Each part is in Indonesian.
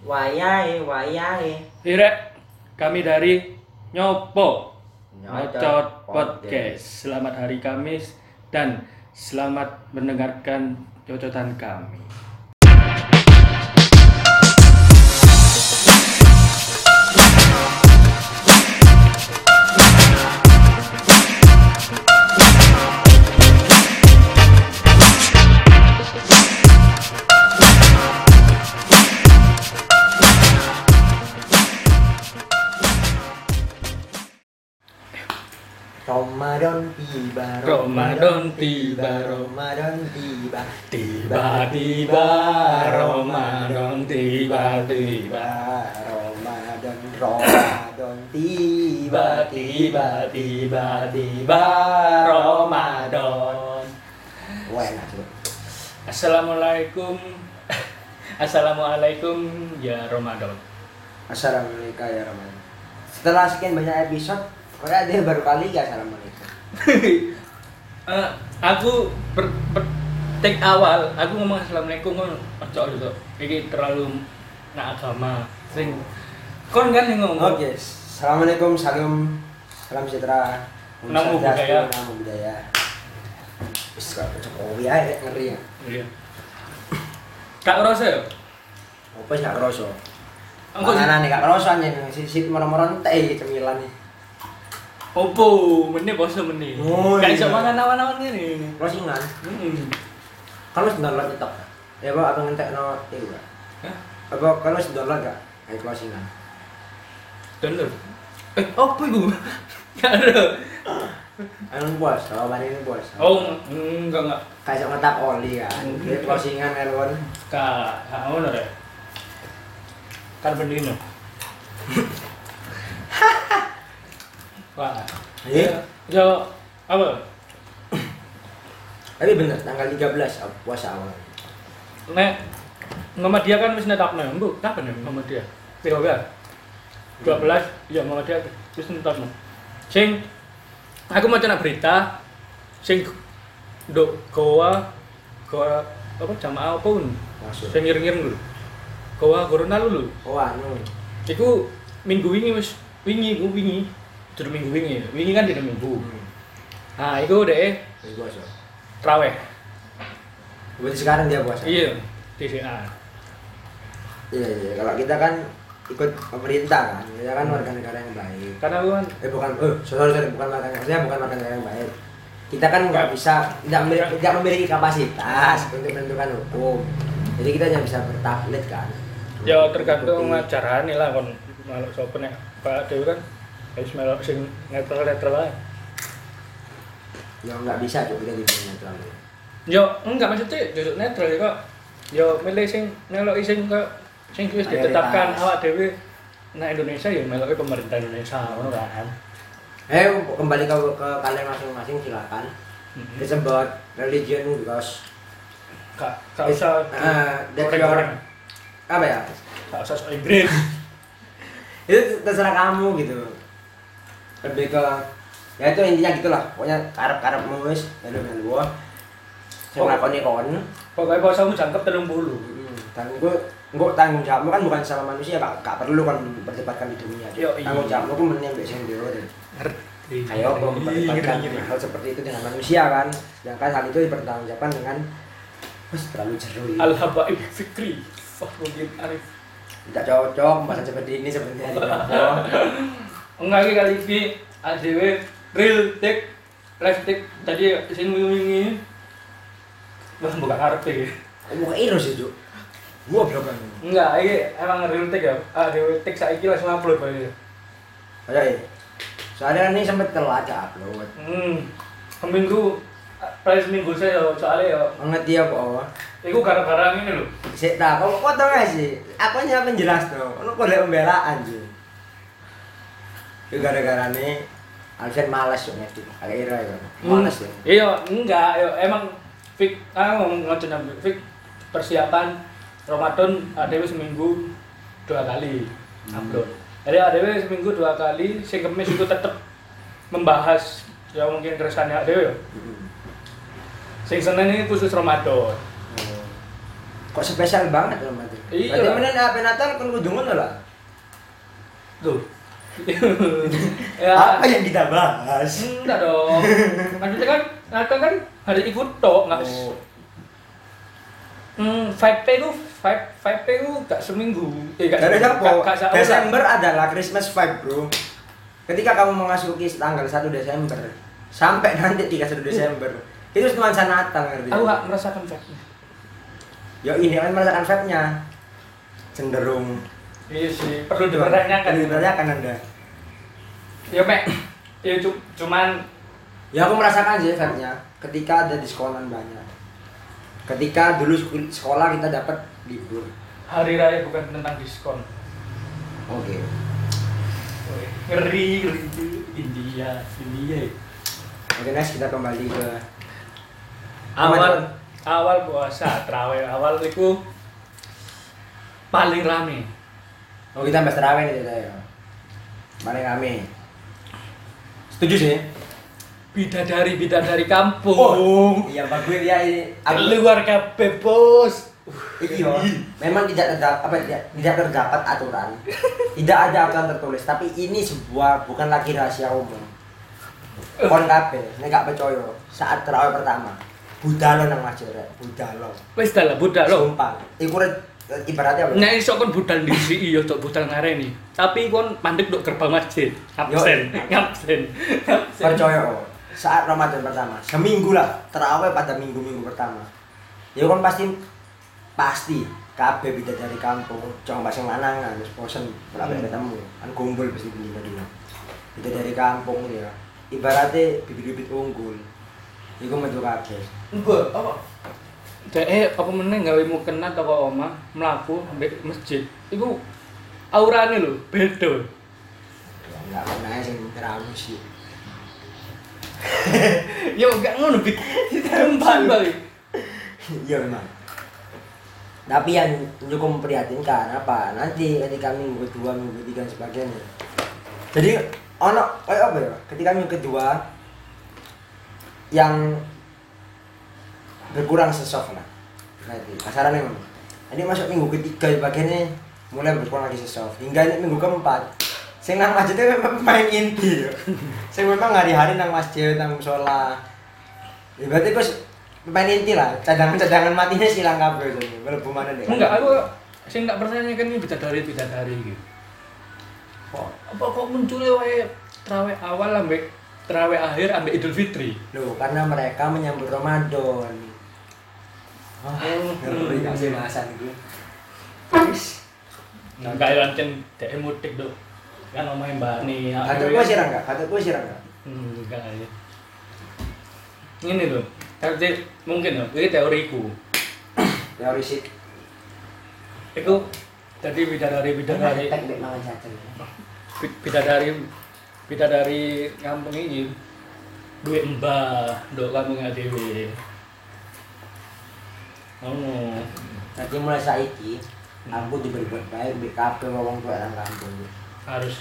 Wayahe, wayahe. Irek, kami dari Nyopo Nyocot Nyocot Podcast. Selamat hari Kamis dan selamat mendengarkan cocotan kami. Tiba, Ramadan tiba, Ramadan tiba, Tiba-tiba Ramadan tiba-tiba Ramadan, Ramadan tiba, Tiba-tiba tiba-tiba Ramadan. Wah. Assalamualaikum. Assalamualaikum ya Ramadan. Assalamualaikum ya Ramadan. Setelah sekian banyak episode, kayak dia baru kali? Ya assalamualaikum. Eh, aku per, per take awal aku ngomong assalamualaikum kan ojo gitu ini terlalu nak agama sing kon kan yang ngomong Oke, assalamualaikum, salam, salam sejahtera, Namo Buddhaya. Namo budaya. Wis kok Jokowi ae ngeri ya. iya kak rasa ya Apa sih? Engko sih- Panganan nih gak kerasa nih, sisi moro-moro teh cemilan nih. Opo meneh poso meneh Oh, gak iya. iso mangan awan-awan ngene Closingan, hmm. kalau sudah download nyetok. Ya apa apa ngentek no itu gak? Hah? Apa kalau sudah download gak? Kayak closingan. download eh apa itu gak ada Anu bos, kalau bani ini bos. oh enggak enggak Kayak sok ngetap oli. Hmm. Dia closingan elon. gak ngono deh kan bendino Wah, yo apa? Tapi bener, tanggal 13 awal- puasa awal. Nek Muhammadiyah kan wis netapno, Bu. Kapan ya Muhammadiyah? Piro ya? 12, ya Muhammadiyah wis netapno. Sing aku mau cina berita sing nduk goa goa apa jamaah apa pun Masuk. sing ngiring-ngiring lho. Goa corona lho. Oh anu. Iku minggu wingi wis wingi iku wingi. Durung minggu wingi. Wingi kan dina minggu. Hmm. Nah, iku deh Ini puasa. traweh. Berarti sekarang dia puasa. Iya, TCA. Iya, iya. Kalau kita kan ikut pemerintah kan, kita kan warga negara yang baik. Karena aku kan Eh bukan, eh sorry, sorry, bukan warga negara, bukan warga negara yang baik. Kita kan nggak bisa, tidak memiliki, tidak memiliki kapasitas untuk menentukan hukum. Jadi kita hanya bisa bertaklit kan. ya tergantung ajarane lah kon maluk sapa nek Pak Dewi kan harus melok sing netral-netral ae. Ya nggak bisa juga kita dibilang netral. Yo enggak maksudnya duduk netral ya kok. Yo milih sing meloki sing kok sing wis Mayoritas. ditetapkan awak dhewe nah Indonesia ya meloki pemerintah Indonesia ngono kan. Eh kembali ke, ke kalian masing-masing silakan. Mhm. It's about religion because Gak gak usah Ah, that's goreng-goreng. apa ya? Gak usah Inggris. itu terserah kamu gitu lebih ke ya itu intinya gitulah pokoknya karep karep wis melu melu gua saya Oh. ngelakoni kon Pokoknya posomu jangkep 30. dan gue gue tanggung jawabmu kan bukan sama manusia gak, gak perlu kan memperdebatkan di dunia Yo, tanggung jawabmu kan mending sing dhewe deh memperdebatkan Ngeri, ngeri. hal seperti itu dengan manusia kan sedangkan hal itu dipertanggungjawabkan dengan Wes terlalu jeru ini. Al Habaib Fikri. Fahrudin Arif. tidak cocok bahasa seperti ini sebenarnya. Enggak iki kali iki ADW real take live take tadi sing wingi Wah, buka karep iki. Muka iro sih, Juk. Gua berapa nih? Enggak, iki emang real take ya. ADW take saiki langsung upload bae. Ayo ya. Soalnya kan ini sempet telat ya upload. Hmm. Seminggu paling seminggu saya soalnya ya Ngerti ya kok. Iku gara-gara ini loh. Sik tak, kok kok tau gak sih? Aku hanya penjelas tuh. Ono kode pembelaan sih. Gara-gara nih Alvin males yo ngedit. Agak ira ya. Males ya. Iya, enggak, yo emang fik ah ngomong ngocen fik persiapan Ramadan ADW seminggu dua kali upload. Jadi ADW seminggu dua kali, sing kemis itu tetep membahas ya mungkin keresahannya ADW ya. Hmm. Sing Senin ini khusus Ramadan. Kok spesial banget Mas? Iya. Berarti apa Natal kan kudu ngono lah. Tuh. ya. Apa yang kita bahas? Enggak dong. Maksudnya kan Natal kan hari ikut tok, enggak Oh. Hmm, 5P itu 5 5P itu gak seminggu. Eh gak Dari seminggu, apa? gak- gak sebulan. Desember adalah Christmas vibe, Bro. Ketika kamu memasuki tanggal 1 Desember sampai nanti 31 Desember, itu nuansa Natal ngerti? Aku gak merasakan vibe-nya. Ya ini kan merasakan vibe-nya. Cenderung Iya sih, perlu dipertanyakan. Perlu dipertanyakan Anda. Ya, Mek. Ya cu- cuman Ya aku merasakan sih vibe-nya ketika ada diskonan banyak. Ketika dulu sekolah kita dapat libur. hari raya bukan tentang diskon. Oke. Ngeri, ngeri. India, India. Oke, next kita kembali ke Awal awal puasa, terawih awal itu paling rame. Oh, kita bahas terawih nih kita ya. Paling rame. Setuju sih. Bidadari bidadari kampung. Iya, Pak gue ya ini. Aku Keluar kabeh, Bos. Iya, memang tidak terdapat apa tidak, tidak terdapat aturan. Tidak ada aturan tertulis, tapi ini sebuah bukan lagi rahasia umum. Kon kabeh, nek gak percaya saat terawih pertama. Budalo nang masjid, budalo. Wis dah lah budal lo. Sumpah. Iku ibaratnya apa? Nek iso kon budal di sini ya tok budal ngareni. Tapi kon mandek dok gerbang masjid. Absen, absen. Absen. Percaya kok. Saat Ramadan pertama, seminggu lah, terawih pada minggu-minggu pertama. Ya kan pasti pasti kabeh beda dari kampung, coba bahasa manangan, wis bosen ora Hmm. ketemu. Kan kumpul pasti beli dulu. Beda dari kampung ya. Ibaratnya bibit-bibit unggul. Iku metu kabeh. Mbak, apa? Dek, eh, apa meneh gawe mukena toko omah, mlaku ambek masjid. Iku aurane lho, beda. Enggak pernah sing terawih sih. Ya enggak ngono, Bit. Ditembak balik. Iya memang. Tapi yang cukup memprihatinkan apa? Nanti ketika minggu kedua, minggu ketiga sebagainya. Jadi ono kayak apa ya? Ketika minggu kedua yang berkurang sesoft lah. Nanti kasaran memang. Ini masuk minggu ketiga sebagainya mulai berkurang lagi sesoft. Hingga ini minggu keempat. Sing nang masjid itu memang main inti. yo. Sing memang hari-hari nang masjid, nang musola. Ya, berarti kok main inti lah. Cadangan-cadangan matinya silang kabeh itu. Mlebu mana deh. Enggak, aku sing tak pertanyaan kan ini bidadari bidadari gitu. Kok apa kok munculnya wae terawih awal ambek terawih akhir ambek Idul Fitri? Loh, karena mereka menyambut Ramadan. Oh, ngeri hmm. kasih bahasan itu. Nah, kayak lancen dek mudik dok. Kan Mbak nih. Kata gue sirang enggak? Kata gue sirang enggak? Hmm, enggak ya. Ini loh, tapi mungkin loh, ini teoriku. Teori sih. Iku jadi bidadari bidadari bidadari bidadari kampung ini duit mbah dok kampung dewe oh Nanti mulai saiki aku diberi baik di kafe ngomong tuh orang kampung. harus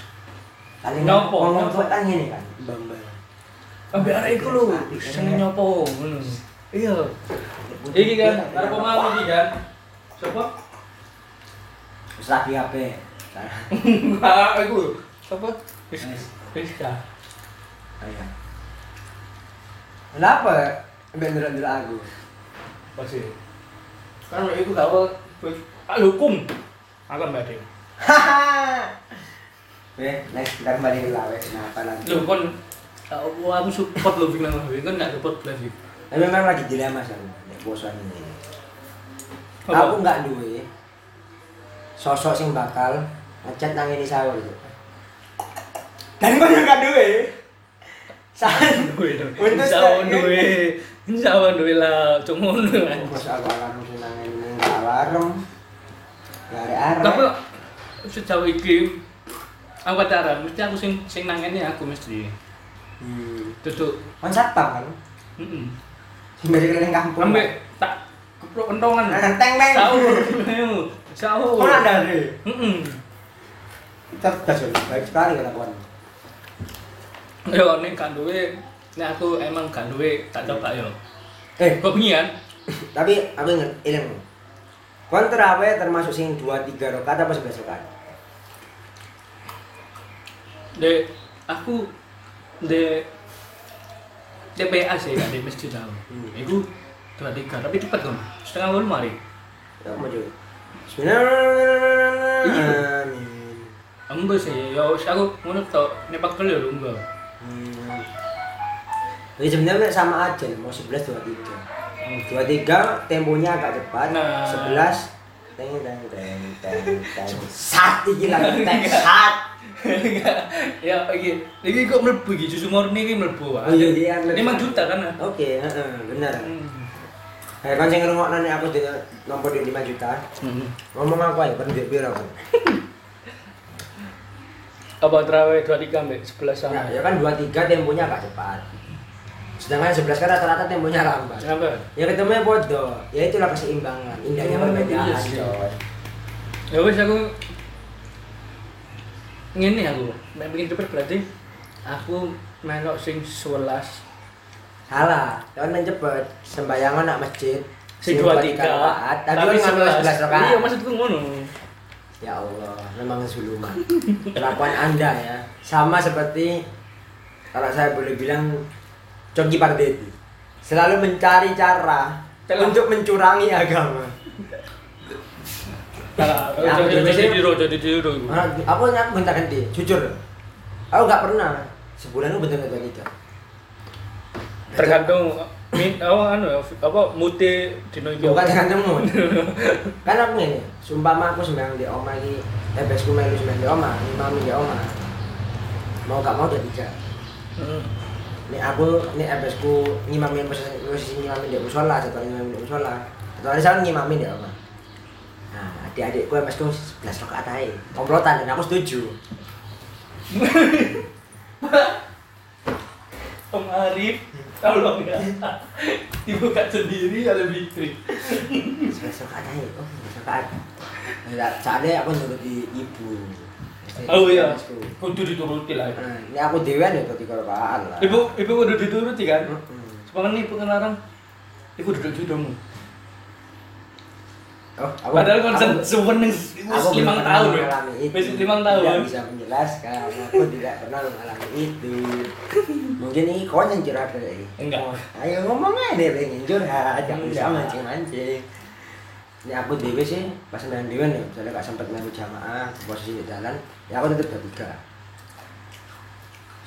Kali Nyopo, ngomong nyopo. tuh kan gini kan, bambang. ambil arek iku lho sing nyopo ngono iya iki kan arep omah iki kan sapa Terus lagi apa? enggak iku sapa wis Wis. wis ka Ayo. Kenapa? Ambil dulu aku. pasti kan iku gak apa Pak hukum aku mbak Dewi next kita kembali ke lawe. Nah, apa lagi? Lho kon aku support lo bilang Lawi, kan enggak support Lawi. Tapi memang lagi dilema sih, nek bosan ini. Apa? Aku nggak duwe sosok sing bakal ngechat nang ini sahur gitu. Dan kau duwe. San. Duwe dong. Untuk saya- duwe. Insya Allah duwe lah, cuma ngono kan. Terus aku alarm sing nang ini alarm. Gak ada arek. Tapi sejauh iki aku pacaran, mesti aku sing sing nangene aku mesti. Hmm. Duduk. Kon satpam kan? Heeh. Sing keliling kampung. Ambek tak keprok kentongan. Nah, teng teng. Sahur. Sahur. Ada deh. Heeh. Cerdas baik sekali kata kawan. Yo nek gak duwe, nek aku emang gak duwe tak coba yo. Eh, Kok bengi kan? tapi aku inget ilang. Kon terawih termasuk sing 2 3 rakaat apa 11 rakaat? Dek, aku de TPA sih kan di masjid aku. Hmm. Iku dua tiga, tapi cepet kan. Setengah wolu mari. Ya mau. Bismillahirrahmanirrahim. Iya. Amin. Enggak sih, ya wis aku ngono tok nepak kel ya enggak. Hmm. Jadi sebenarnya sama aja, mau 11 dua tiga. Dua tiga temponya agak cepat. Nah. Sebelas teng teng teng teng teng sat iki lagi teng sat. Ya iki. Iki kok mlebu iki susu murni iki mlebu. Oh iya iya. 5 juta kan. Oke, heeh, benar. Hmm. Eh kan sing ngrungokno nek aku di nomor di 5 juta. Hmm. Ngomong aku aja, ben piro kan. Apa terawih 23 mbek 11 sama. Ya, ya kan 23 temponya agak cepat. Sedangkan 11 kan rata-rata temponya lambat. Kenapa? Ya ketemunya bodoh. Ya itulah keseimbangan. Indahnya Oh, perbedaan, iya sih. coy. Ya wis aku ngene aku. Nek bikin cepet berarti aku melok sing 11 Salah, kan main cepet. Sembayangan nak masjid. sing sing 23 rakaat, Tapi kan ngambil 11 rakaat. Iya, maksudku ngono. Ya Allah, memang zuluman. Kelakuan Anda ya, sama seperti kalau saya boleh bilang Coki Pardede. Selalu mencari cara Telah. untuk mencurangi agama. Nah, aku jadi tiru, jadi tiru. Nah, aku nyak bentar ganti, jujur. Aku nggak pernah sebulan itu bener bener tiga. Tergantung min oh anu ya, apa mute dino iki. Bukan tergantung mood. kan aku ini, sumpah aku sembahyang di oma ini, eh besku melu sembahyang di oma, imami di oma. Mau gak mau udah tiga. Hmm. Ini aku, ini ebesku ngimamin posisi ngimamin di musola, satu hari ngimamin di musola, satu hari saya ngimamin di oma. Nah, adik-adikku ebesku 11 rakaat aja, komplotan dan aku setuju. Om Arif, tolong ya. Dibuka sendiri kalau bitri. 11 rakaat aja, oh 11 rakaat. Nah, Soalnya aku nuruti ibu. Oh iya, kudu dituruti lah. Nah, ini aku dewan ya tiga rakaat lah. Ibu, ibu kudu dituruti kan? Mm-mm. Sepangan ibu ngelarang. Ibu duduk judomu. Oh, aku, Padahal konsen aku belum limang tahun ya. Wis limang tahun. Tidak bisa menjelaskan. Aku tidak pernah mengalami itu. Mungkin ini kau yang curhat ini. Enggak. Ayo ngomong aja deh, pengen curhat. Jangan bisa mancing-mancing. Ini aku dewe sih, pas main dewe nih, misalnya gak sempet main jamaah, posisi di jalan, ya aku tetep dua tiga.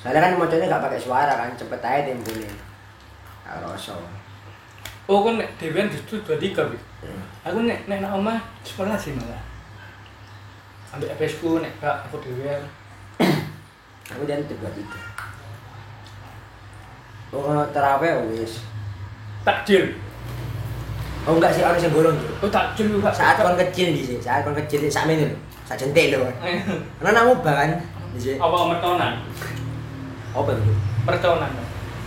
Soalnya kan moconya gak pakai suara kan, cepet aja temponya. Gak rosok. Oh kan nek dewean justru 23 Bi. Hmm. Aku nek nek nak omah sekolah sih malah. Ambil FS ku nek gak aku dewean. Aku jadi tiga tiga. Oh, terawih wis. Takjil. Oh enggak sih, orang yang gorong tuh. Oh takjil juga. Saat kon kecil di sini, saat kon kecil sak menit lho. Sak jentik lho. Karena namu kan di sini. apa mertonan? Apa itu? Pertonan.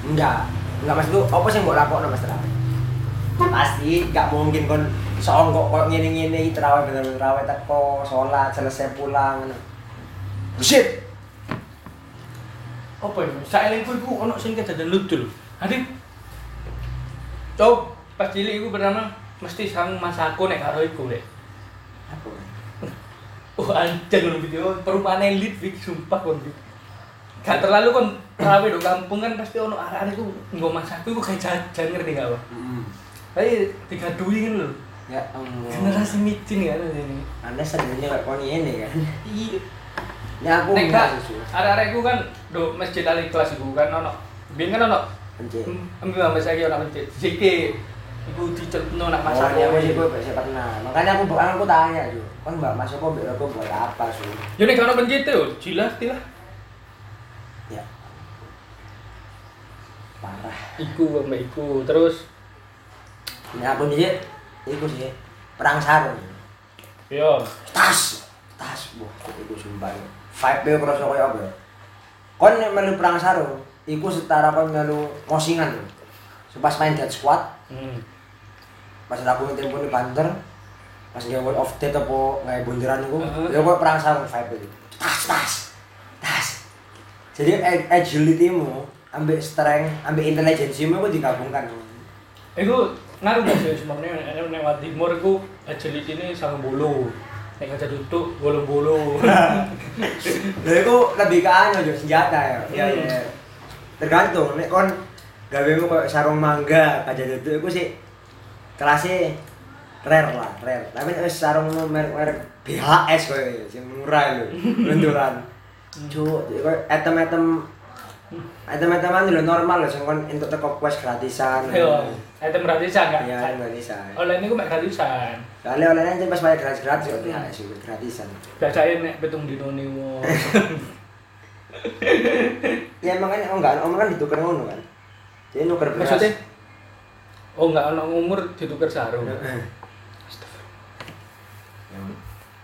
Enggak. Enggak maksudku apa sih mbok lakokno Mas terawih? Pasti enggak mungkin kon soong kok kok ngene-ngene iki terawih bener-bener terawih teko salat selesai pulang ngono. Bullshit. Apa itu? Saelengku iku ono sing kejadian lucu lho. Adik. Cok, pas cilik iku pertama mesti sang mas aku nek karo iku rek. Apa? Oh anjir ngono video perumahan elit Vic sumpah kon Vic. Gak terlalu kon rawe do kampung kan pasti ono arek-arek iku nggo mas aku iku kayak jajan ngerti gak, Pak? Heeh. Tapi digaduhi kan lho. Ya Allah. Generasi micin kan ini. Anda sebenarnya kayak kon ini kan. Iya. Ya aku Nek gak susu. arek-arekku kan do masjid ali kelas iku kan ono. Biyen kan ono Anjir. Ambil sampai saya ono masjid. Siki iku dicelupno nak masak. Masalahnya aku sih gue bisa pernah. Makanya aku aku tanya tuh. Kan Mbak Mas kok mbak aku buat apa sih? Yo nek ono pencit yo jelas tilah. Ya. Parah. Iku mbak iku terus Ini aku nih, itu sih perang sarung. yo Tas, tas, wah, itu sumpah. Vibe nya kerasa kayak apa ya? Kon nek melu perang sarung, iku setara kon melu mosingan tuh. So, pas main dead squad, hmm. Pas aku tempo di banter, pas dia world of death apa nggak bunderan itu, ya kok perang sarung vibe itu. Tas, tas, tas. Jadi ag- agility mu, ambil strength, ambil intelligence mu itu digabungkan. Iku ngaruh nggak sih sebenarnya nek Jawa Timur iku agility ini sangat bulu. Nek aja duduk bolu-bolu. Lha iku lebih ke anu yo senjata ya. Iya Hmm. iya. Tergantung nek kon gawemu koyo sarung mangga aja duduk iku sih kelasnya rare lah, rare. Tapi wis sarung merek-merek BHS koyo sing murah lho, benturan. Cuk, jadi koyo item-item item-item anu lho normal lho sing kon entuk teko quest gratisan. Ayo, item gratisan kan? Iya, gratisan. Online ini mek gratisan. Kali oleh aja pas bayar gratis gratis kok BHS itu gratisan. Biasain nek pitung dino nih. Ya emang kan oh enggak, omong kan ditukar ngono kan. Jadi nuker beras. Maksudnya? Oh enggak ono umur ditukar sarung.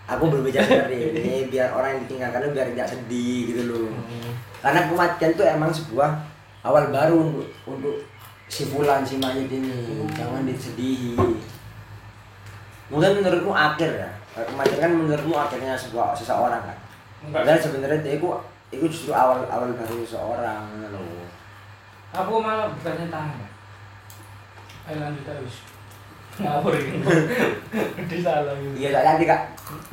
Aku berbicara seperti ini biar orang yang ditinggalkan biar tidak sedih gitu loh. Hmm. Karena kematian itu emang sebuah awal baru untuk untuk si Fulan si mayat ini. Jangan disedihi. Mungkin menurutmu akhir ya. Kematian kan menurutmu akhirnya sebuah seseorang kan. Enggak. Padahal sebenarnya dia itu itu justru awal awal baru seseorang gitu loh. Aku malah bertanya tanya. Ayo lanjut terus. Ngawur ini. Salah ini. Iya, soalnya nanti kak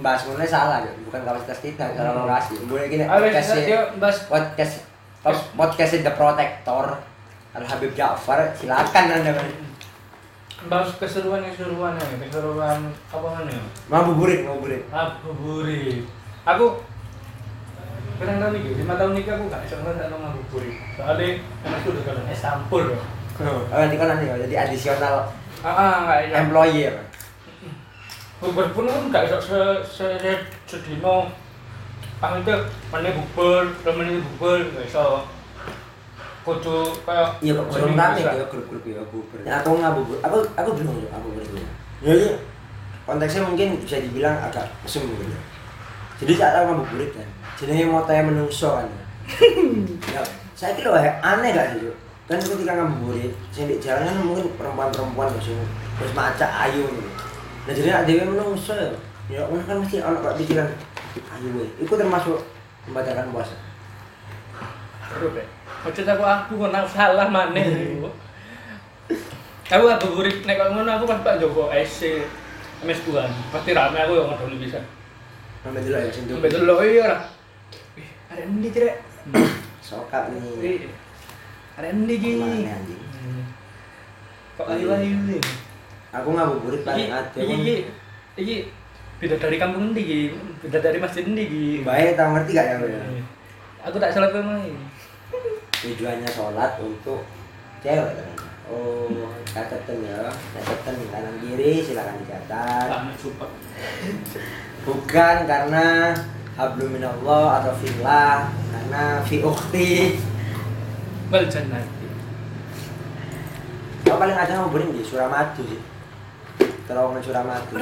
bahas mulai salah, Jok. bukan kapasitas kita, salah lokasi. Boleh gini, bahas podcast, podcastnya The Protector, Al Habib Ja'far, silakan anda. bahas keseruan keseruan ya, keseruan apa mana? Mau buburit, mau buburit. Ngabuburit. Aku Kadang tahun ini, lima tahun ini aku gak bisa no ngabuburit Soalnya anak udah kadang es campur ya Oh, nanti kan nanti, jadi additional Ah, ah, bisa employer. Bubur pun kan gak bisa se se se sedino Pang itu mana bubur, temen bubur, gak bisa Kudu kayak Iya, kok belum rame ya grup-grup ya bubur. Ya, aku nggak bubur, aku aku belum Jok, aku belum. Jadi konteksnya mungkin bisa dibilang agak mesum gitu. Jadi saat aku ngabuburit kan, jenenge motonya menungso kan. ya, saya kira aneh gak sih? Kan ketika ngabuburit, sing di jalan kan mungkin perempuan-perempuan sing terus maca ayu. Nah, jadi ada yang menungso ya. Orang kan mesti anak kok pikiran ayu we. Itu termasuk membacakan puasa. Ya Maksud aku aku kok salah maneh iku. Aku ngabuburit nek kok ngono aku pas Pak Joko SC MS Tuhan. Pasti rame aku yang ngodoni bisa. Sampai dulu ya, sing Sampai dulu iya ora. Ih, ada endi cerek? Sokap nih. Ke mana, anjing? Hmm. Kok ayu-ayu nih? Aku ngabuburit Iki, paling ade. iki, iki, iki beda dari kampung endi iki? Beda dari masjid endi iki? Baik, tau ngerti gak ya? Bro? Aku tak salah pemain. Tujuannya sholat untuk cewek kan? Oh, catatan ya, catatan kanan kiri silakan dicatat. Bukan karena hablum minallah atau fillah, karena fi ukhti. Bal jannati. Aku paling ada ngabuburit di Suramadu sih. Terowongan Suramadu.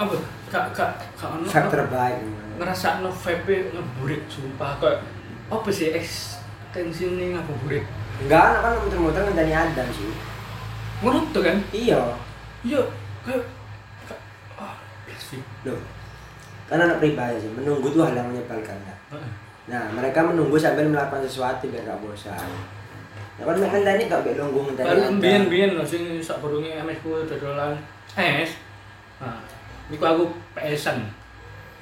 Apa? Kak, kak, kak ono Vibe terbaik. ngerasa no vape ngeburit sumpah kayak apa sih ekstensi ini ngabuburit Enggak, anak kan muter-muter ngenteni adan sih. ngono tuh kan Iya. iya kayak ah basic Loh. Kan anak pribadi sih, menunggu tuh hal yang menyebalkan kan. Nah, mereka menunggu sambil melakukan sesuatu biar gak bosan. Ya kan ini gak belonggung dari Baru biyen biyen lho sing sak burunge MS ku dodolan es. Nah, niku aku PS-an.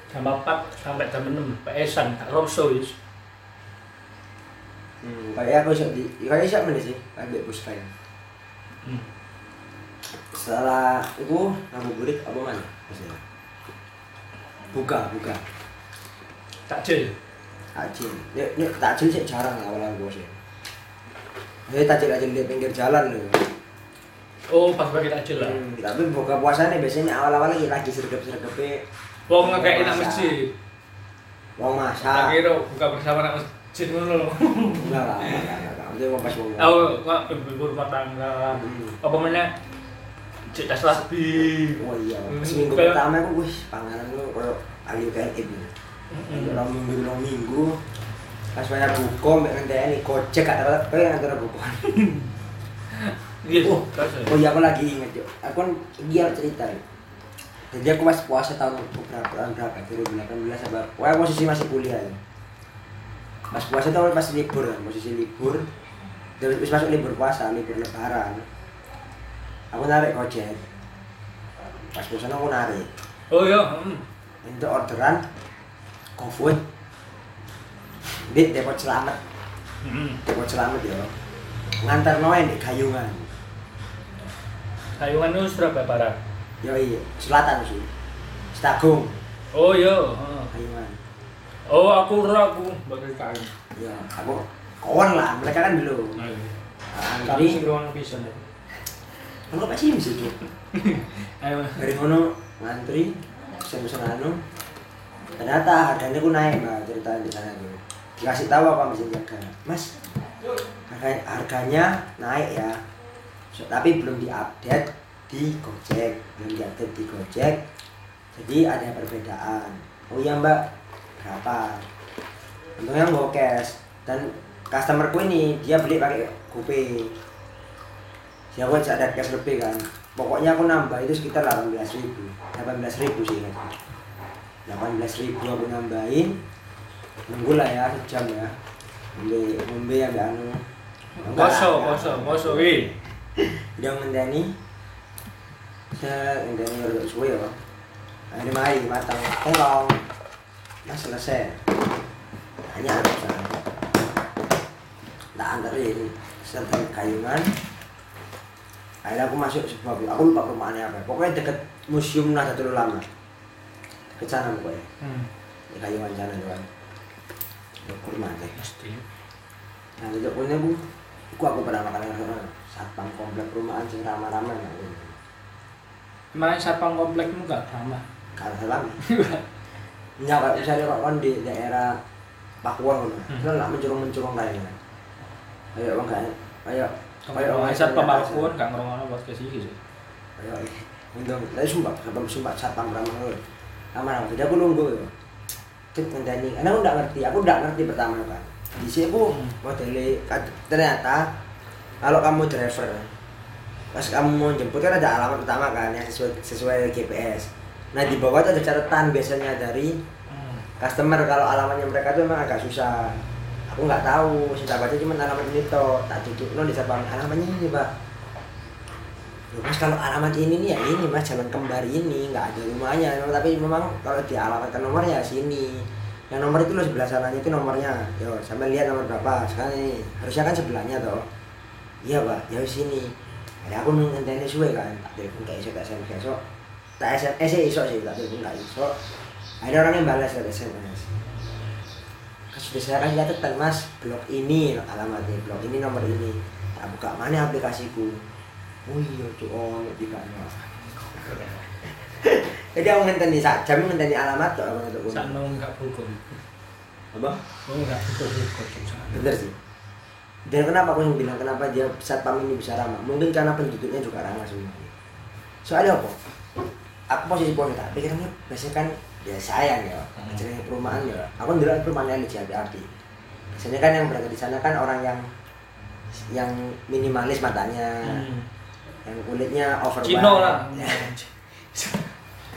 Jam 4 sampai jam 6 PS-an tak roso wis. Hmm, kayak aku bisa di, kayak siapa nih sih, bebus kayak. Hmm. Setelah itu ngabuburit apa mana? Maksudnya? Buka, buka. Takjil. Takjil. Ya, ya takjil sih jarang awal-awal gue sih. Jadi takjil takjil di pinggir jalan loh. Oh, pas bagi takjil lah. Hmm, tapi buka puasa nih biasanya awal-awal lagi lagi sergap-sergapnya. Wong ngekek nak masjid. Wong Tak masak. kira buka bersama nak masjid ngono lho. Enggak lah, enggak lah. Itu mau pas wong. Aku nggak ibu rumah tangga. Hmm. Apa mana? Cek tas rapi. Oh iya, Hmm, seminggu kayak- pertama aku wih panganan lu kalau ahli UTM gitu. Orang minggu dua minggu pas banyak buku, mbak ngenteni gojek kata kayak antara buku. Iya. Oh. Oh iya aku lagi inget yuk. Aku kan giat cerita ya. Jadi aku pas puasa tahun berapa tahun berapa? 2018 apa? Wah posisi masih kuliah ya. Pas puasa tuh pas libur kan, posisi libur. Terus masuk libur puasa, libur lebaran. aku narik gojek pas bosan aku narik Oh iya, hmm. untuk orderan GoFood di depot selamat Hmm. depot selamat ya ngantar noen di Gayungan Kayungan itu Surabaya Barat. yo iya selatan sih Stagung Oh iya, heeh. Gayungan Oh, aku ora aku bakal ya aku kawan lah mereka kan belum Nah, iya. Nah, Kami jadi ruang pisan. ya. Enggak pasti bisa tuh. Ayo. Dari ngono ngantri, pesen-pesen anu. Ternyata harganya ku naik mbak cerita di sana tuh. Dikasih tahu apa mesin jaga, Mas. Harganya, harganya naik ya. So, tapi belum diupdate di Gojek, belum diupdate di Gojek. Jadi ada perbedaan. Oh iya mbak, berapa? Untungnya nggak cash dan customerku ini dia beli pakai GoPay ya aku ada cash lebih kan pokoknya aku nambah itu sekitar 18 ribu 18 ribu sih kan 18 ribu aku nambahin nunggu lah ya sejam ya. Ngombe ngombe yang anu. Enggak Poso, lah, poso, poso wi. dia ngenteni saya ngenteni udah suwe ya. Akhirnya mari matang. Tolong. Nah selesai. Hanya sana tak anterin serta kayungan akhirnya aku masuk sebuah aku lupa perumahannya apa. Pokoknya deket museum Nahdlatul Ulama. Deket sana pokoknya. Hmm. di kayungan sana tuh kan teh Mesti. nah itu punya bu. Aku aku pernah makan orang satpam komplek perumahan sing ramah-ramah nah Emang satpam komplekmu gak ramah? kalau salam ya kalau misalnya kok kan di daerah Pakuan kan Hmm. kan nggak mencurung-mencurung kayaknya ayo bang kayak ayo Kalau orang satpam pun gak ngerungokno podcast iki sih. ayo untuk tapi sumpah satpam sumpah satpam ramah loh ramah ramah jadi aku nunggu ya cek ngenteni karena aku nggak ngerti. Aku nggak ngerti pertama kan di sini aku Hmm. modeli ternyata kalau kamu driver pas kamu mau jemput kan ada alamat pertama kan yang sesuai sesuai GPS nah di bawah itu ada catatan biasanya dari Hmm. customer. Kalau alamatnya mereka tuh memang agak susah. Aku nggak tahu saya baca cuma alamat ini toh. Tak tutup no di alamatnya ini pak mas kalau alamat ini nih ya ini mas jalan kembar ini nggak ada rumahnya. Tapi memang kalau di alamatkan nomornya sini. Yang nomor itu loh sebelah sananya itu nomornya. Yo sampai lihat nomor berapa. Sekarang ini harusnya kan sebelahnya toh. Iya pak. Ya sini. Ada aku ngenteni suwe kan. Tak telepon kayak iso tak SMS esok tak SMS eh iso sih tak telepon nggak iso. Ada orang yang balas lewat SMS. Kan sudah saya kasih catatan mas. Blok ini alamatnya. Blok ini nomor ini. Tak buka mana aplikasiku oh iya cuy oh di kana jadi aku ngenteni sak jam ngenteni alamat tuh aku untuk Sakno gak buku. apa? Oh gak buku-buku. bener sih. Dan kenapa aku yang bilang kenapa dia satpam ini bisa ramah? Mungkin karena penduduknya juga ramah sebenarnya. Soalnya apa? Aku posisi posisi tak pikirannya biasanya kan ya sayang ya Hmm. jenenge perumahan ya. Aku ndelok perumahan yang di api biasanya kan yang berada di sana kan orang yang yang minimalis matanya. Hmm. Yang kulitnya over Cino lah.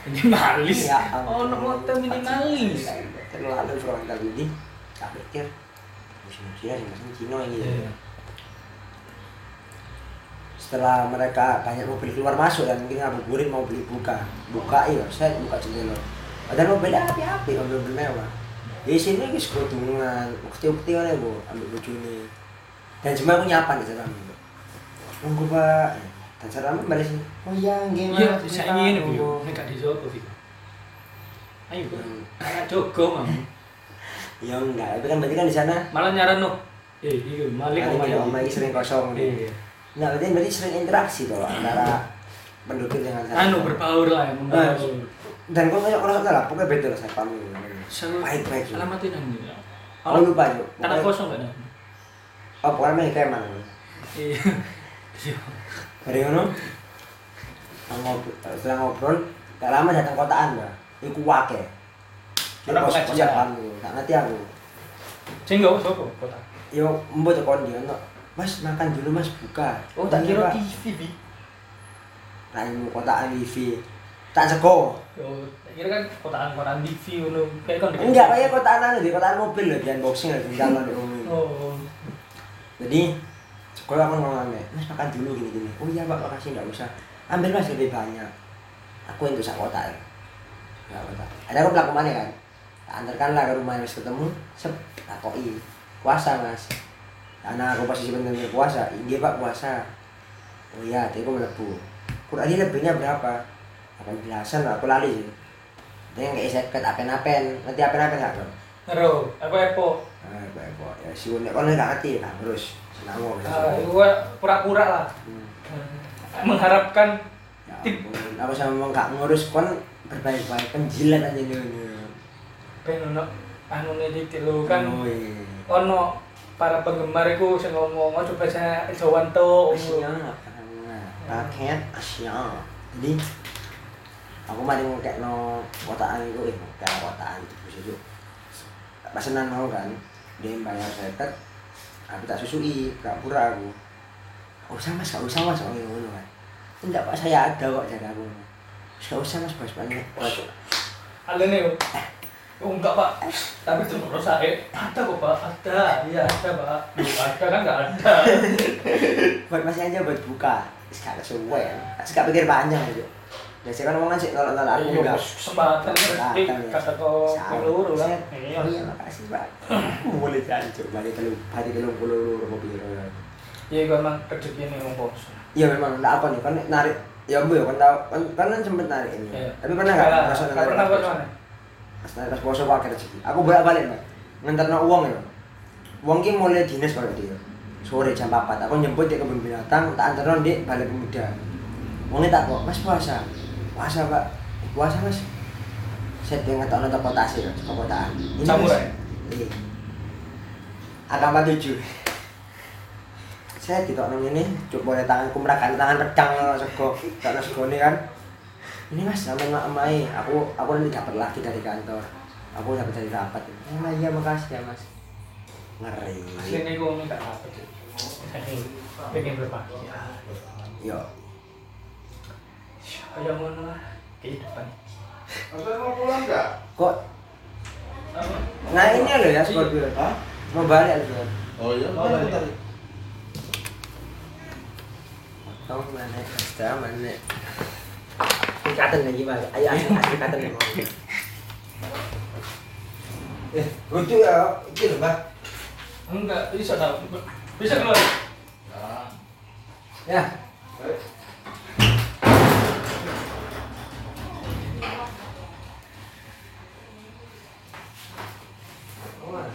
Minimalis. Ya Oh, no motor minimalis. terlalu frontal ini tak pikir. Musim Cina sih musim Cina ini. Iya. setelah mereka banyak mobil keluar masuk dan mungkin ngabuburit mau beli buka. Buka iya saya buka jendela padahal mobilnya api api mobil mobil mewah. Di sini guys keuntungan ukti ukti kan bu. Ambil baju ini. Dan cuma aku nyapa di sana nunggu pak dan saya balik sini oh iya gimana Iya, bisa ini ini Bu. Nek gak iki. Ayo, Bu. Anak jogo, Mam. ya enggak tapi kan berarti kan di sana Malah nyaran no. Eh, iya, malik omah ya, iki. sering kosong nih. Iya. Nah, berarti berarti sering interaksi tuh antara penduduk dengan satpam. Anu berbaur lah, yang membaur. Dan kok kayak orang lah, pokoknya beda lah itu. Selalu Baik-baik. Alamat. Alamatin anjir. Aku lupa. Tanah kosong kan? Oh, pokoknya main kemang. Iya. Iya. Ngobrol, setelah ngobrol, gak lama datang kotaan mbak. Iku wake. Pengajian. pos satpam tuh, gak ngerti aku. Sing gak sopo kota. Yo, mbok tekan dia, no. Mas makan dulu mas buka. Oh, tak kira. TV, Bi. Raimu kotaan wifi. Tak sego. Oh, tak kira kan kotaan-kotaan TV ngono. Kayak kan Enggak, kayak kotaan anu di kotaan mobil loh, di unboxing loh, di umum. Oh. Jadi sekolah aku ngomong mas makan dulu gini gini. Oh iya pak makasih nggak usah. ambil mas lebih banyak. Aku itu sak kotak. Ya kotak. Ada aku pelaku mana kan? Tak antarkan lah ke rumah mas ketemu sep takoi puasa mas. Karena aku posisi bener-bener puasa. Iya pak puasa. Oh iya tadi aku melebu. Kurang ini lebihnya berapa? Akan belasan lah, aku lali sih. Dia nggak bisa ket apen-apen. Nanti apen-apen nggak bro? Ngero, aku epo. ah baik kok ya si unek kalau nggak ngerti nah terus senang Ah, itu pura-pura lah. Mengharapkan Ya ampun, aku sama nggak ngurus kon berbaik-baik penjilat aja nih ben ono anu iki lho kan oh, iya. ono para penggemar iku sing ngomong ojo bahasa Jawa to. Asia paket Asia jadi aku mari ngekek no kotaan itu eh kotaan itu pesanan mau kan dia bayar seket aku tak susui pura-pura aku. Gak usah mas gak usah mas oh ngono kan enggak pak saya ada kok jaga aku. Gak usah mas bos banyak Alene yo. Oh enggak pak, tapi itu menurut saya. Ada kok pak, ada, iya ada pak, ada kan nggak ada. buat masih aja buat buka. Sekarang sesuai ya sekarang pikir panjang aja biasanya kan ngomong sih nolak nolak aku Iya, enggak kesempatan ngerti kata kau peluru lah. Iya. Iya makasih pak. Mulai jancuk balik telu balik telu puluh loro mobil. Iya, gue emang rezeki ini wong bos. Iya memang enggak apa nih kan narik ya bu ya kan tahu kan kan kan sempet narik ini. Iya. Tapi pernah enggak Nggak merasa nggak pernah buat mana? Pas narik pas poso pakai rezeki. Aku bolak balik pak. Nganterno uang ya. Uang ki mulai dinas kalau dia. Sore jam 4 aku nyebut di kebun binatang tak anterno di balai pemuda. Wongnya tak kok, Mas puasa. Puasa, Pak. "Eh, Puasa, Mas. Saya dia ngetok nonton kota sih, kotaan. Ini. Samurai? Iya. Agama tujuh. Saya di tok ini, coba boleh tangan kumrakan tangan redang sego, tak sego ini kan. Ini mas, sama mak amai, aku aku nanti dapat lagi dari kantor. Aku dapat dari rapat. Ma, iya makasih ya mas. Ngeri. Aslinya gue minta apa sih? Pengen berbahagia. Yo, Kayak ngono lah kehidupan. Anda mau pulang nggak? kok Nah ini loh ya Scorpio. Hah? Mau balik loh. Oh iya, pulang balik. Tahu mana? Tahu mana? Ikatan lagi mas. Ayo asli ikatan lagi. Eh, lucu ya. Ini loh mbak. Enggak, bisa tau. Bisa keluar. Nah, Ya. Baik.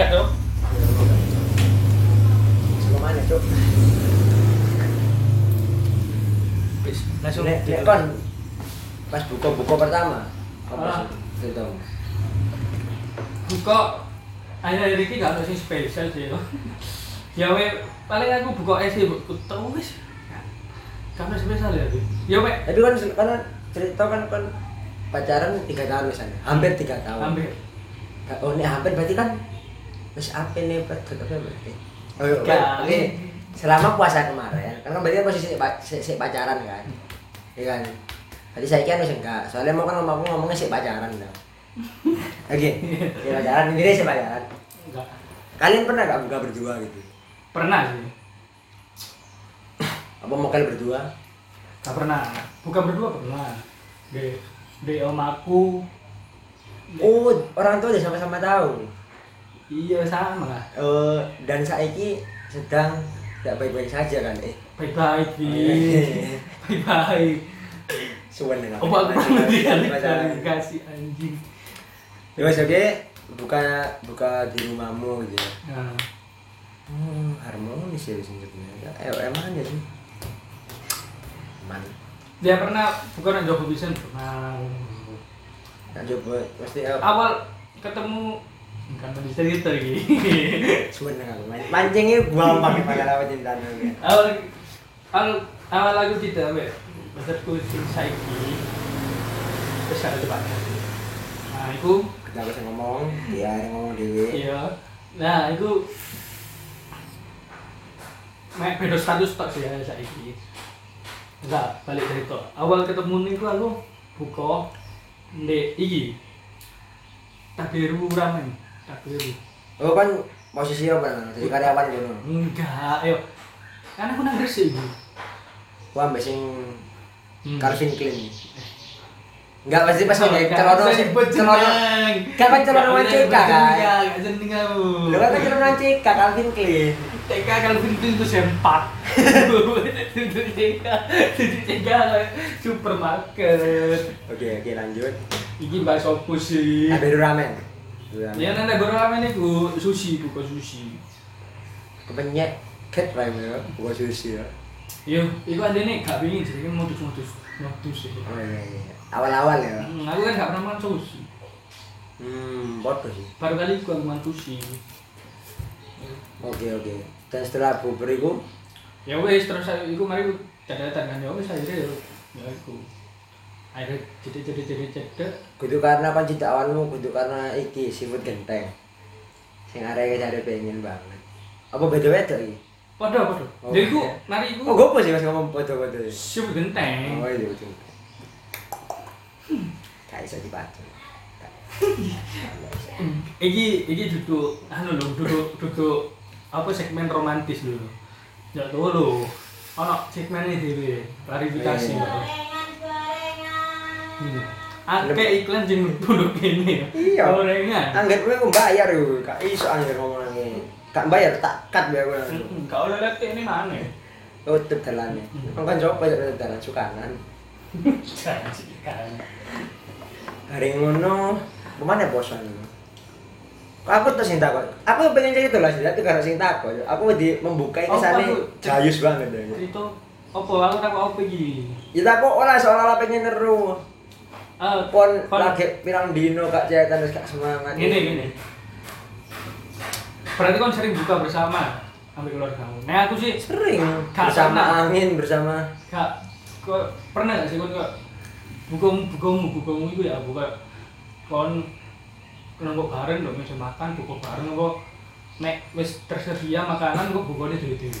Tiket dong. Sebelum mana cuk? Bis, langsung. Nek nek kon pas buka-buka pertama. Apa Ah. sih? Itu. buka akhir-akhir ini gak ada sing spesial sih ya we paling aku buka es sih bu tau wis karena spesial ya ya we Tapi kan karena cerita kan kan pacaran tiga tahun misalnya, hampir tiga tahun. ambil Oh ini hampir berarti kan Terus apa nih betul apa berarti? Oh kan, ini selama puasa kemarin, kan kan berarti kan posisi pa- si, si pacaran kan, iya kan? Tadi saya kira harus enggak, soalnya mau kan ngomong ngomongnya si pacaran dong. Oke, si pacaran ini deh si pacaran. enggak Kalian pernah gak buka berdua gitu? pernah sih Apa mau kalian berdua? gak pernah bukan berdua pernah di di om aku Oh, orang tua udah sama-sama tahu. iya sama lah Oh, dan saiki sedang tidak baik-baik saja kan? Eh, baik baik Oh, iya. baik baik suwen dengan. oh aku dikasih anjing Ya wes oke, buka buka di rumahmu gitu ya. nah, Hmm, harmonis ya sebenarnya. Eh, emang aja sih. Man. dia pernah bukan yang Joko Bisen pernah Nah, coba pasti eh, awal ketemu Kan tadi cerita iki. Sebenarnya aku man- mancingnya gua pakai pakai lawat cinta awal awal awal lagu ambek maksudku sing saiki wis ada depan. Nah, Kita bisa ngomong, dia yang ngomong dewi. iya. Nah, iku mek beda status tok sih ya saiki. Enggak, balik cerita. Awal ketemu niku aku buka ndek iki. Tabiru ramen. Oh kan posisi apa? Jadi karyawan ngono. Enggak, ayo. Kan aku nang Gresik iki. Gua ambek sing Hmm. Calvin Klein. Enggak pasti pas nggak celana celana. jeneng. Kan celana boleh kan. disebut jeneng, kamu. Lu kan celana wancika Calvin Klein. TK kalau pintu itu sempat. Itu TK, itu TK supermarket. Oke, oke lanjut. Iki mbak sopo sih? Ada ramen. Ramen. Ya nanda gue ramen itu sushi, bukan sushi. Kepenyek cat ramen ya, bukan sushi ya. Yo, iku ada nih gak pingin jadi kan modus-modus modus sih. Oh iya iya. Awal-awal ya. Hmm, aku kan gak pernah makan sushi. Hmm, bodoh sih. Baru kali aku makan sushi. Oke oke. Dan setelah bubur itu, Ya wes terus saya iku mari aku dadatan kan ya wes akhirnya ya ya iku. Akhirnya jadi jadi jadi cedek. kudu karena apa cinta awalmu, kudu karena iki seafood genteng. Sing arek cari pengen banget. Apa beda-beda iki? Padha padha. Oh, iku iya. mari iku. Oh, gue sih mas ngomong ya. Siapa genteng. Oh iya betul. Gak bisa dibaca. Iki iki duduk anu lho, duduk duduk apa segmen romantis lho. Ya lho. Ono segmen ini dhewe, klarifikasi. Iya. Akeh iklan jeng duduk kene. Iya. Gorengan. Angger gue bayar yo, gak iso angger ngomong nang Gak bayar tak cut ya gue. Heeh, gak oleh lihat ini mana? Tutup dalane. Kan coba ya dalan sukanan. Kan. Hari ngono, ke mana bosan? Aku tuh sing takut. Aku pengen cerita lah sih, tapi karena sing takut. Aku di membuka kesane aku- jayus banget ya. Cerita apa aku tak apa iki? Ya takut ora seolah-olah pengen neru. Ah, Pon kon- lagi pirang dino gak cetan wis gak semangat. Gini gini. Berarti kon sering buka bersama ambil keluargamu. Nah aku sih Sering Gak bersama pernah. angin bersama Kak, kok pernah gak sih kon kok bukamu bukamu bukamu itu ya buka kon nongkrong bareng dong meja makan buka bareng apa nek wis tersedia makanan kok bukanya dhewe-dhewe.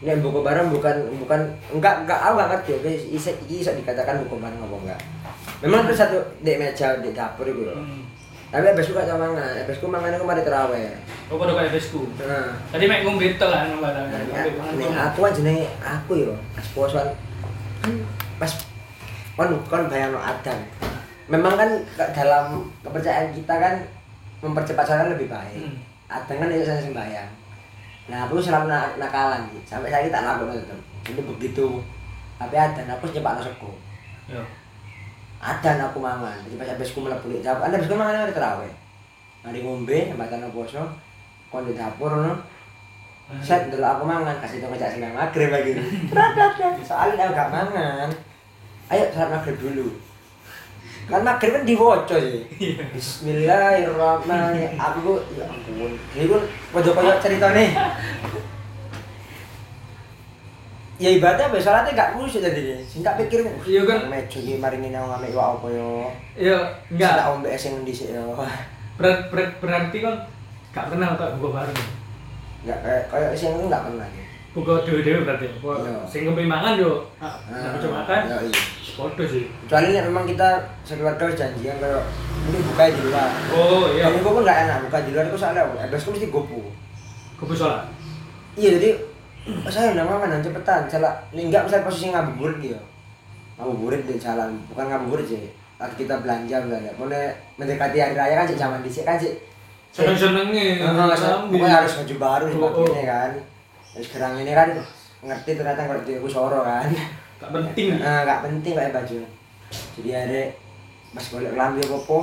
Ya buku bareng bukan bukan enggak enggak aku enggak ngerti oke bisa bisa dikatakan buku bareng apa enggak. Memang terus satu di meja di dapur itu loh. Hmm. Tapi abis gak sama mangan, abis ku mangan aku mari terawih. Oh pada kayak. Nah, Tadi mek ngombe tel lah nang barang. Nah, ini aku kan jenenge aku yo, pas posoan kan pas kon kon bayang adan. Memang kan dalam kepercayaan kita kan mempercepat sholat lebih baik. Hmm. Adan kan itu saya sembahyang. Nah aku selalu nak nakalan. Sampai saya tak lakukan. Itu begitu. Tapi adan aku cepat masukku. Yo. Adan aku mangan. Jadi pas habis mlebu di dapur, anda habis aku mangan hari terawih. Mari ngombe, jembatan poso, kon di dapur no. Set dulu aku mangan, kasih tau ngejak sembahyang maghrib lagi. Soalnya aku gak mangan. Ayo salat maghrib dulu. Kan maghrib kan diwoco sih. Bismillahirrahmanirrahim. Aku ya ampun. Ini pun koyo cerita nih. Ya ibadah be salatnya gak khusyuk jadi. Sing tak pikir Iya kan. mejo iki mari ngene nang ame wa apa yo. Yo enggak. Tak ombe sing dhisik yo. Berat, berat, berarti kan gak pernah tak buka bareng. Enggak kayak kayak sing itu enggak pernah. gitu. Buka dewe-dewe berarti. Apa Iya. sing ngombe mangan yo. Ah, nah, coba makan. Ya iya. Foto sih. Kecuali memang kita sekeluarga wis janjian kayak ini buka di luar. Oh iya. Dan itu pun nggak enak buka di luar itu soalnya apa? Ebes mesti gopu. Kubu sholat. Iya jadi "Oh, saya udah nanti cepetan salah ini enggak misalnya posisi ngabuburit gitu. Ngabuburit di jalan bukan ngabuburit sih. Lagi kita belanja belanja. Mulai mendekati hari raya kan sih zaman dicek kan sih Seneng-senengnya. Heeh, Sambil. pokoknya harus baju baru Oh, sebagainya oh. kan. Terus sekarang ini kan ngerti ternyata ngerti aku soro kan. Gak penting. Nah, nggak penting kayak baju. Jadi ada pas golek lambi apa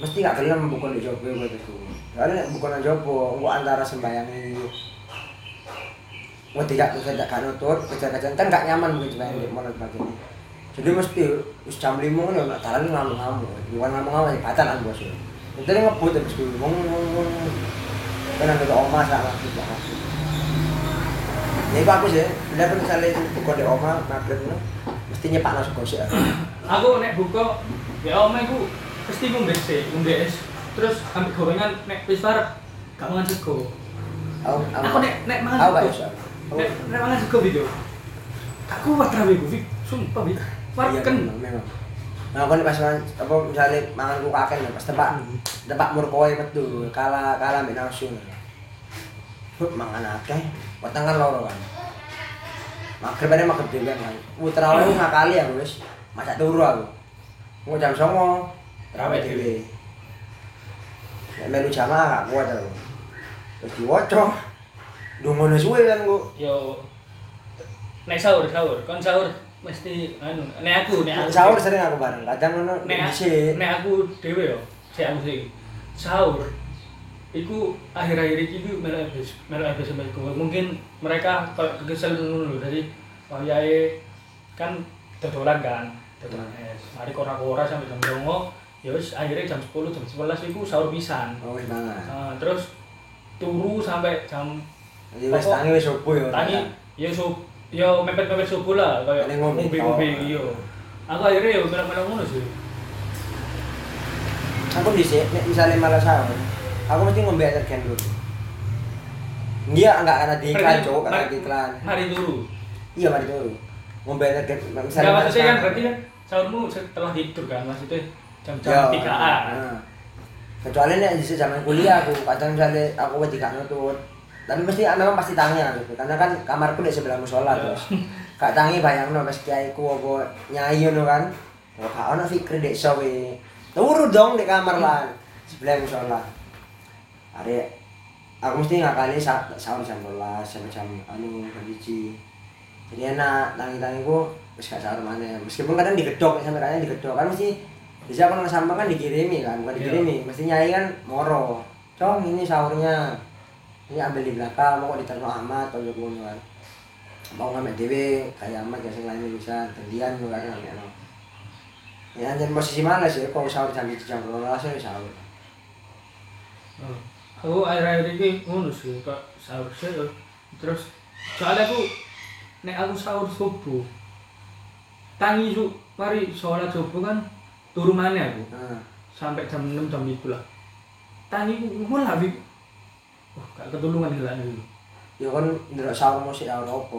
mesti gak gelem bukan di jopo gue itu. Soalnya nek bukan di jopo gua antara sembayang ini mau tidak bisa tidak kan nutur kejar-kejar kan gak nyaman mungkin sembayang di mana sebagainya. Jadi mesti wis jam lima kan nak jalan ngamuk ngamuk bukan ngamuk ngamuk ya batalan bos. Ya Itu dia ngebut habis gue, ngomong ngomong Kan ada oma saat waktu itu Ini aku sih, bila pun misalnya itu buka di oma, maghrib itu Mesti nyepak langsung gosip Aku nek buka ya omah iku pasti ngombe sih, ngombe. Terus ambil gorengan nek wis parek gak mangan sego. Aku, nek nek mangan sego. Bisa Nek mangan sego video. Gak kuat rawe gue, Fik. sumpah Fik. Parek Iya, kan. memang. Nah, nih pas apa misalnya mangan ku kakek nih, pas tempat Hmm. tempat murkoi metu, kalah kalah mbek. Huk mangan akeh, weteng kan loro kan. Magrib ada magrib dhewe kan. Ku terawih ku ngakali aku wis, masak turu aku. Mau jam 09.00 terawih dhewe. Nek melu jamaah gak kuat aku. Terus diwaca. Dungono suwe kan ku. Yo. Nek sahur sahur, kon sahur mesti anu nek aku nek aku. Sahur sering aku bareng, kadang ngono nek nek aku dhewe yo, sik aku sih. Sahur. Iku akhir-akhir iki iku melu habis melu habis gua. mungkin mereka kalau kesel ngono lho. Dari wayahe kan dodolan kan dodolan es. Mari kora-kora sampai jam 09.00 ya wis akhirnya jam 10 jam 11 iku sahur pisan. Oh, wis mangan. Nah, terus turu sampai jam Wis tangi wis subuh ya. tangi ya sub ya mepet-mepet subuh lah kayak ngombe-ngombe tok. iya aku akhirnya ya melok-melok ngono sih Aku dhisik nek misalnya malah sahur, aku mesti ngombe detergen dulu. Iya, enggak karena di iklan, cowok karena di iklan. mari turu Iya, mari dulu. Ngombe Enggak misalnya malah maksudnya kan berarti kan sahurmu setelah tidur kan maksudnya Ya, jam-jam 3-an. nah. Kecuali nek di zaman kuliah aku, kadang misalnya aku wedi gak nutut. Tapi mesti memang pasti tangi aku, karena kan kamarku di sebelah musola Ya. terus. Gak tangi bayangno pas kiaiku apa nyai ngono kan. Oh, gak ono fikri dek sowe. Turu dong di kamar lah sebelah musola. Are aku mesti ngakali sa sahur jam 12 sampai jam anu jam 1. Jadi enak tangi-tangiku wis gak sahur mana. Meskipun kadang digedok sampai kadang digedok kan mesti bisa aku nang sampah kan dikirimi kan, bukan Iya. dikirimi. Mesti nyai kan moro. Cong ini sahurnya. Ini ambil di belakang, mau kok diterno Ahmad atau ngono kan. Mau ngambil dewe, kayak Ahmad ya sing lain bisa gantian lo kan ngambil no. Ya anjen posisi males ya, kok sahur jam 1 jam 12 ya sahur. Oh. Aku akhir-akhir ini ngono sih kok sahur sih yo. Terus soalnya aku nek aku sahur subuh tangi su mari sholat subuh kan turu mana aku Nah, sampai jam 6 jam itu lah tangi ku mulai Fik. Gak ketulungan gila dulu. ya kan ndelok sahurmu sik ora apa.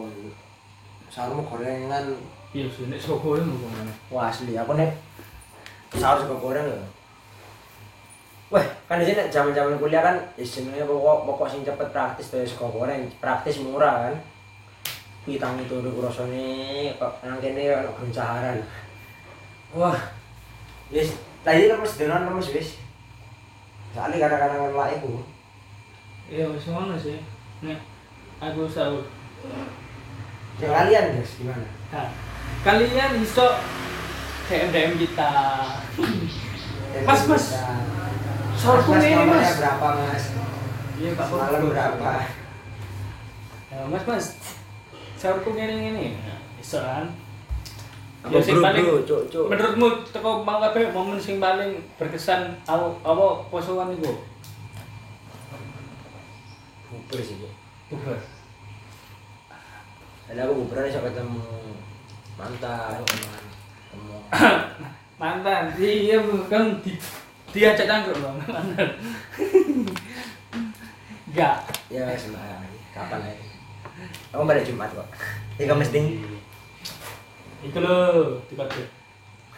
Sahurmu gorengan Iya sih, nek sego mau ke mana? Wah asli, aku nih sahur suka goreng ya. Wah, kan di sini zaman-zaman kuliah kan istilahnya pokok pokok sing cepet praktis tuh suka goreng, praktis murah kan. Pitang itu udah kurosone kok nang kene ono gencaran. Wah. Wis, tadi lemes dengan lemes wis. Soalnya kadang-kadang ngelak itu. Iya, wis ngono sih. Nek aku sahur. Ya kalian guys gimana? Nah, kalian iso DM DM kita. Mas, mas. Sahurku ini, Mas. berapa mas? Iya, Pak. Semalam berapa? Ya, mas, mas. Sahurku ngene. Nah, Iso kan? Apa Ya, sing bro, paling- bro, cuk, cuk. Menurutmu teko mau kabeh momen sing paling berkesan apa apa posoan iku? Bubur sih, Bu. Bubar. Ada aku bubur bisa ketemu mantan, ketemu Mantan. Iya, Bu. kan di, diajak cangkruk loh, mantan. Enggak. ya sembarang kapan lagi? Aku pada Jumat kok. Tiga mesti. Iku lho, dikode.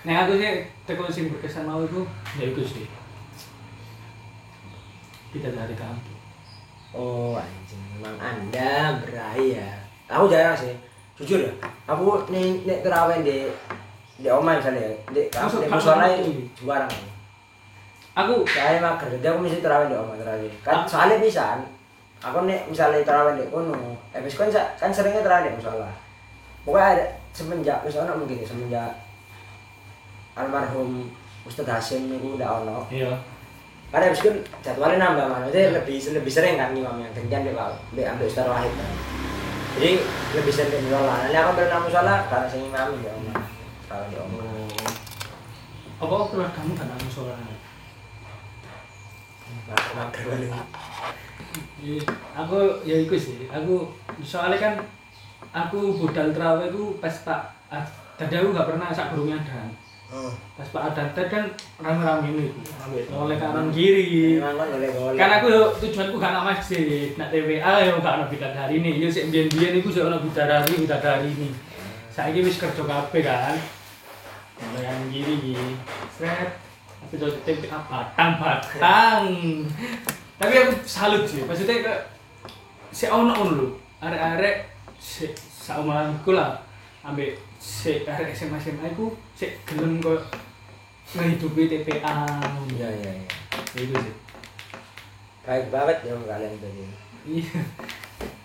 Nek aku sih teko sing berkesan mau iku ya iku sih. Kita dari kampung. Oh anjing, memang anda berbahaya. Aku jarang sih, jujur ya. Aku nih nih terawih di di oma misalnya, di Masuk di musola itu. jarang. Aku Saya mager, jadi aku mesti terawih di oma terawih. Kan Ah. soalnya bisa. Aku nih misalnya terawih di kono, habis kan kan seringnya terawih di musola. Pokoknya ada semenjak misalnya mungkin ya, semenjak almarhum Ustadz Hasim itu udah ono. iya. Karena habis kan jadwalnya nambah mana, jadi lebih lebih sering kan imamnya gantian deh pak, deh ambil Ustadz Wahid kan. Jadi lebih sering di musola. Nah, aku pernah musola karena sing imam di oma, kalau di oma. Apa keluar kamu kan aku soalnya? mager balik Iya, aku ya iku sih aku soalnya kan aku budal terawih ku pas pak ah, aku gak pernah sak burungnya dan oh. Pas pak adat kan rame-rame ini. Ambil oleh kanan kiri. Kan kan aku tujuanku gak nak masjid nak TWA yo gak ana bidadari ini. Yo sik mbiyen-mbiyen iku sik ana bidadari bidadari ini. Saiki wis kerja kabeh kan? Oleh kanan kiri sret. Tapi jadi TWA batang batang tapi aku salut sih. Maksudnya ke si ono ngono lho. Arek-arek si saumalanku lah. Ambek si arek SMA SMA iku si gelem kok ngehidupi TPA iya iya iya. Itu sih. Baik banget ya kalian tadi. Iya.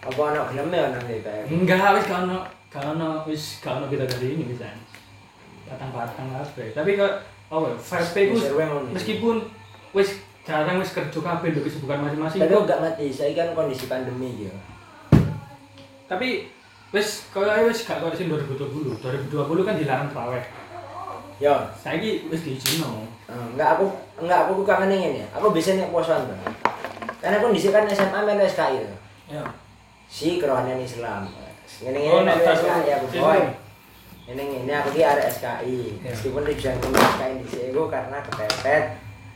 Apa anak gelem ya anak kayak enggak wis gak ono gak ono wis gak ono kita dari ini bisa batang-batang lah tapi kok oh ku yang ngono. meskipun wis jarang wis kerja kabeh lho kesibukan masing-masing tapi kok aku gak mati? Saya kan kondisi pandemi ya. Tapi wis kaya wis gak kaya sing 2020 2020 kan dilarang terawih yo saiki wis diizino Eh, enggak aku enggak aku kangen ini aku bisa nih posoan bang. Karena kondisi kan SMA melu SKI ya. Si kerohanian Islam. Ini Oh, ini melu tas SKI aku boy. ini ini aku di area SKI Ya. meskipun tujuan aku SKI di sini aku karena kepepet.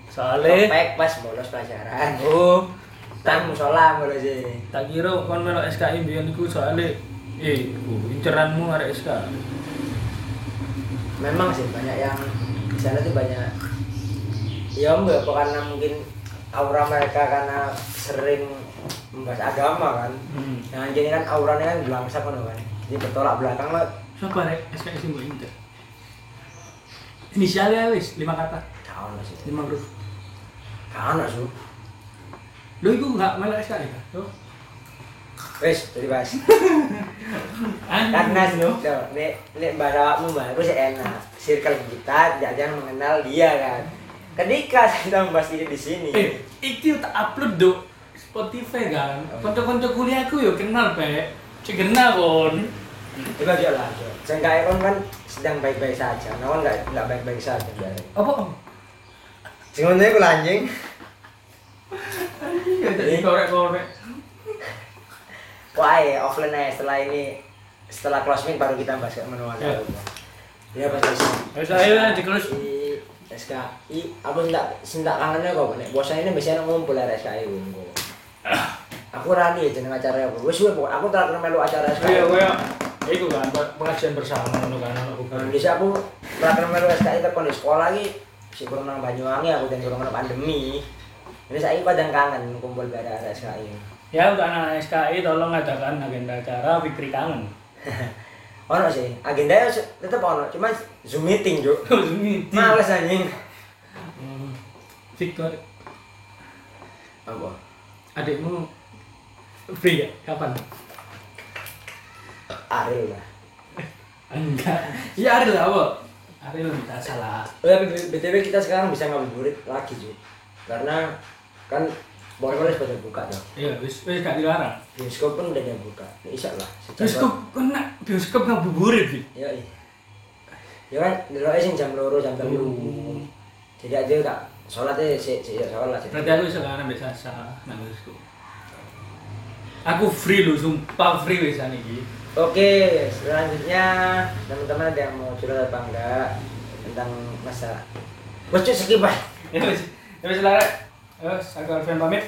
Soalnya kepek pas bolos pelajaran. Oh. Tang musola bolos sih. Tak kira kon melok SKI biyen iku soalnya eh oh, inceranmu arek SK memang sih banyak yang di sana tuh banyak. Ya enggak apa karena mungkin aura mereka karena sering membahas agama kan. Hmm. yang jadi kan auranya kan belangsak kan kan. Jadi bertolak belakang lah. Siapa rek sing mbok incer inisialnya wis? Lima kata? Lah sih. Lima huruf. Kawan lah su. Lo iku gak melok SKI kan Loh? Bahas Anjing, karena nek nek bahasa awakmu mah aku sih enak. Circle kita jangan mengenal dia kan. Ketika kita membahas ini di sini. Eh iki tak upload do Spotify kan. Konco-konco kuliahku yo kenal pe cek kenal kon. Coba aja lah seenggaknya kan kan sedang baik-baik saja. Nah kan nggak nggak baik-baik saja. Apa Sebenarnya aku lanjing. jadi korek-korek Wah, ya, offline aja setelah ini setelah closing baru kita bahas ke menu Ya. Ya pas sini. Wes ayo lah, di close. SKI, aku sentak sentak kangennya kok. Nek bosan ini biasanya ngumpul dari SKI ngumpul. Aku rani ya jeneng acara aku. Wes pokok aku terakhir melu acara SKI. Iya, koyo iku kan pengajian bersama ngono kan anak Nah, bukan. di aku terakhir melu SKI tekan di sekolah lagi si kurang nang Banyuwangi aku dan kurang pandemi. Ini saya padang kangen kumpul area SKI. Ya untuk anak SKI tolong adakan agenda acara Fikri kangen. Ono sih, agendanya tetep ono, cuma Zoom meeting, Juk. Males anjing. Hmm. Victor, Apa? adikmu free ya? Kapan? Ariel lah. Enggak. Iya Ariel apa? Ariel minta salah. Oh ya, BTW kita sekarang bisa ngabuburit lagi, Juk. Karena kan boleh-boleh sudah buka tuh. Iya, wis wis gak dilarang. Bioskop pun udah buka. Insya Allah. Bioskop kena bioskop ngabuburit sih. Ya, iya. Ya kan, dulu sing jam loro jam telu. Hmm. Jadi aja tak sholatnya si si sholat. Berarti aku sekarang bisa sah nang bioskop. Aku free lu, sumpah free wis iki. Oke, selanjutnya teman-teman ada yang mau curhat apa enggak tentang masa Bos cuk skip ah. Ya wis, ya wis Wes, aku Alfian pamit.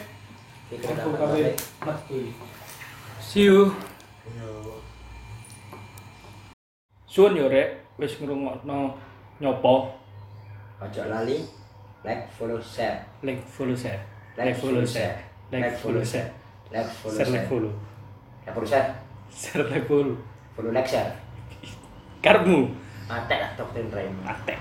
Aku apa pamit. Mat kuy. See you. Suwun yo rek, wis ngrungokno nyopo Ojo lali like, follow, share. like follow share. Like, Like follow share. Like follow share. Like, follow, Share like share. follow. Like, follow, share. Share like follow. Follow, like, share. Karepmu. Atek lah doktrin Raymond. Atek.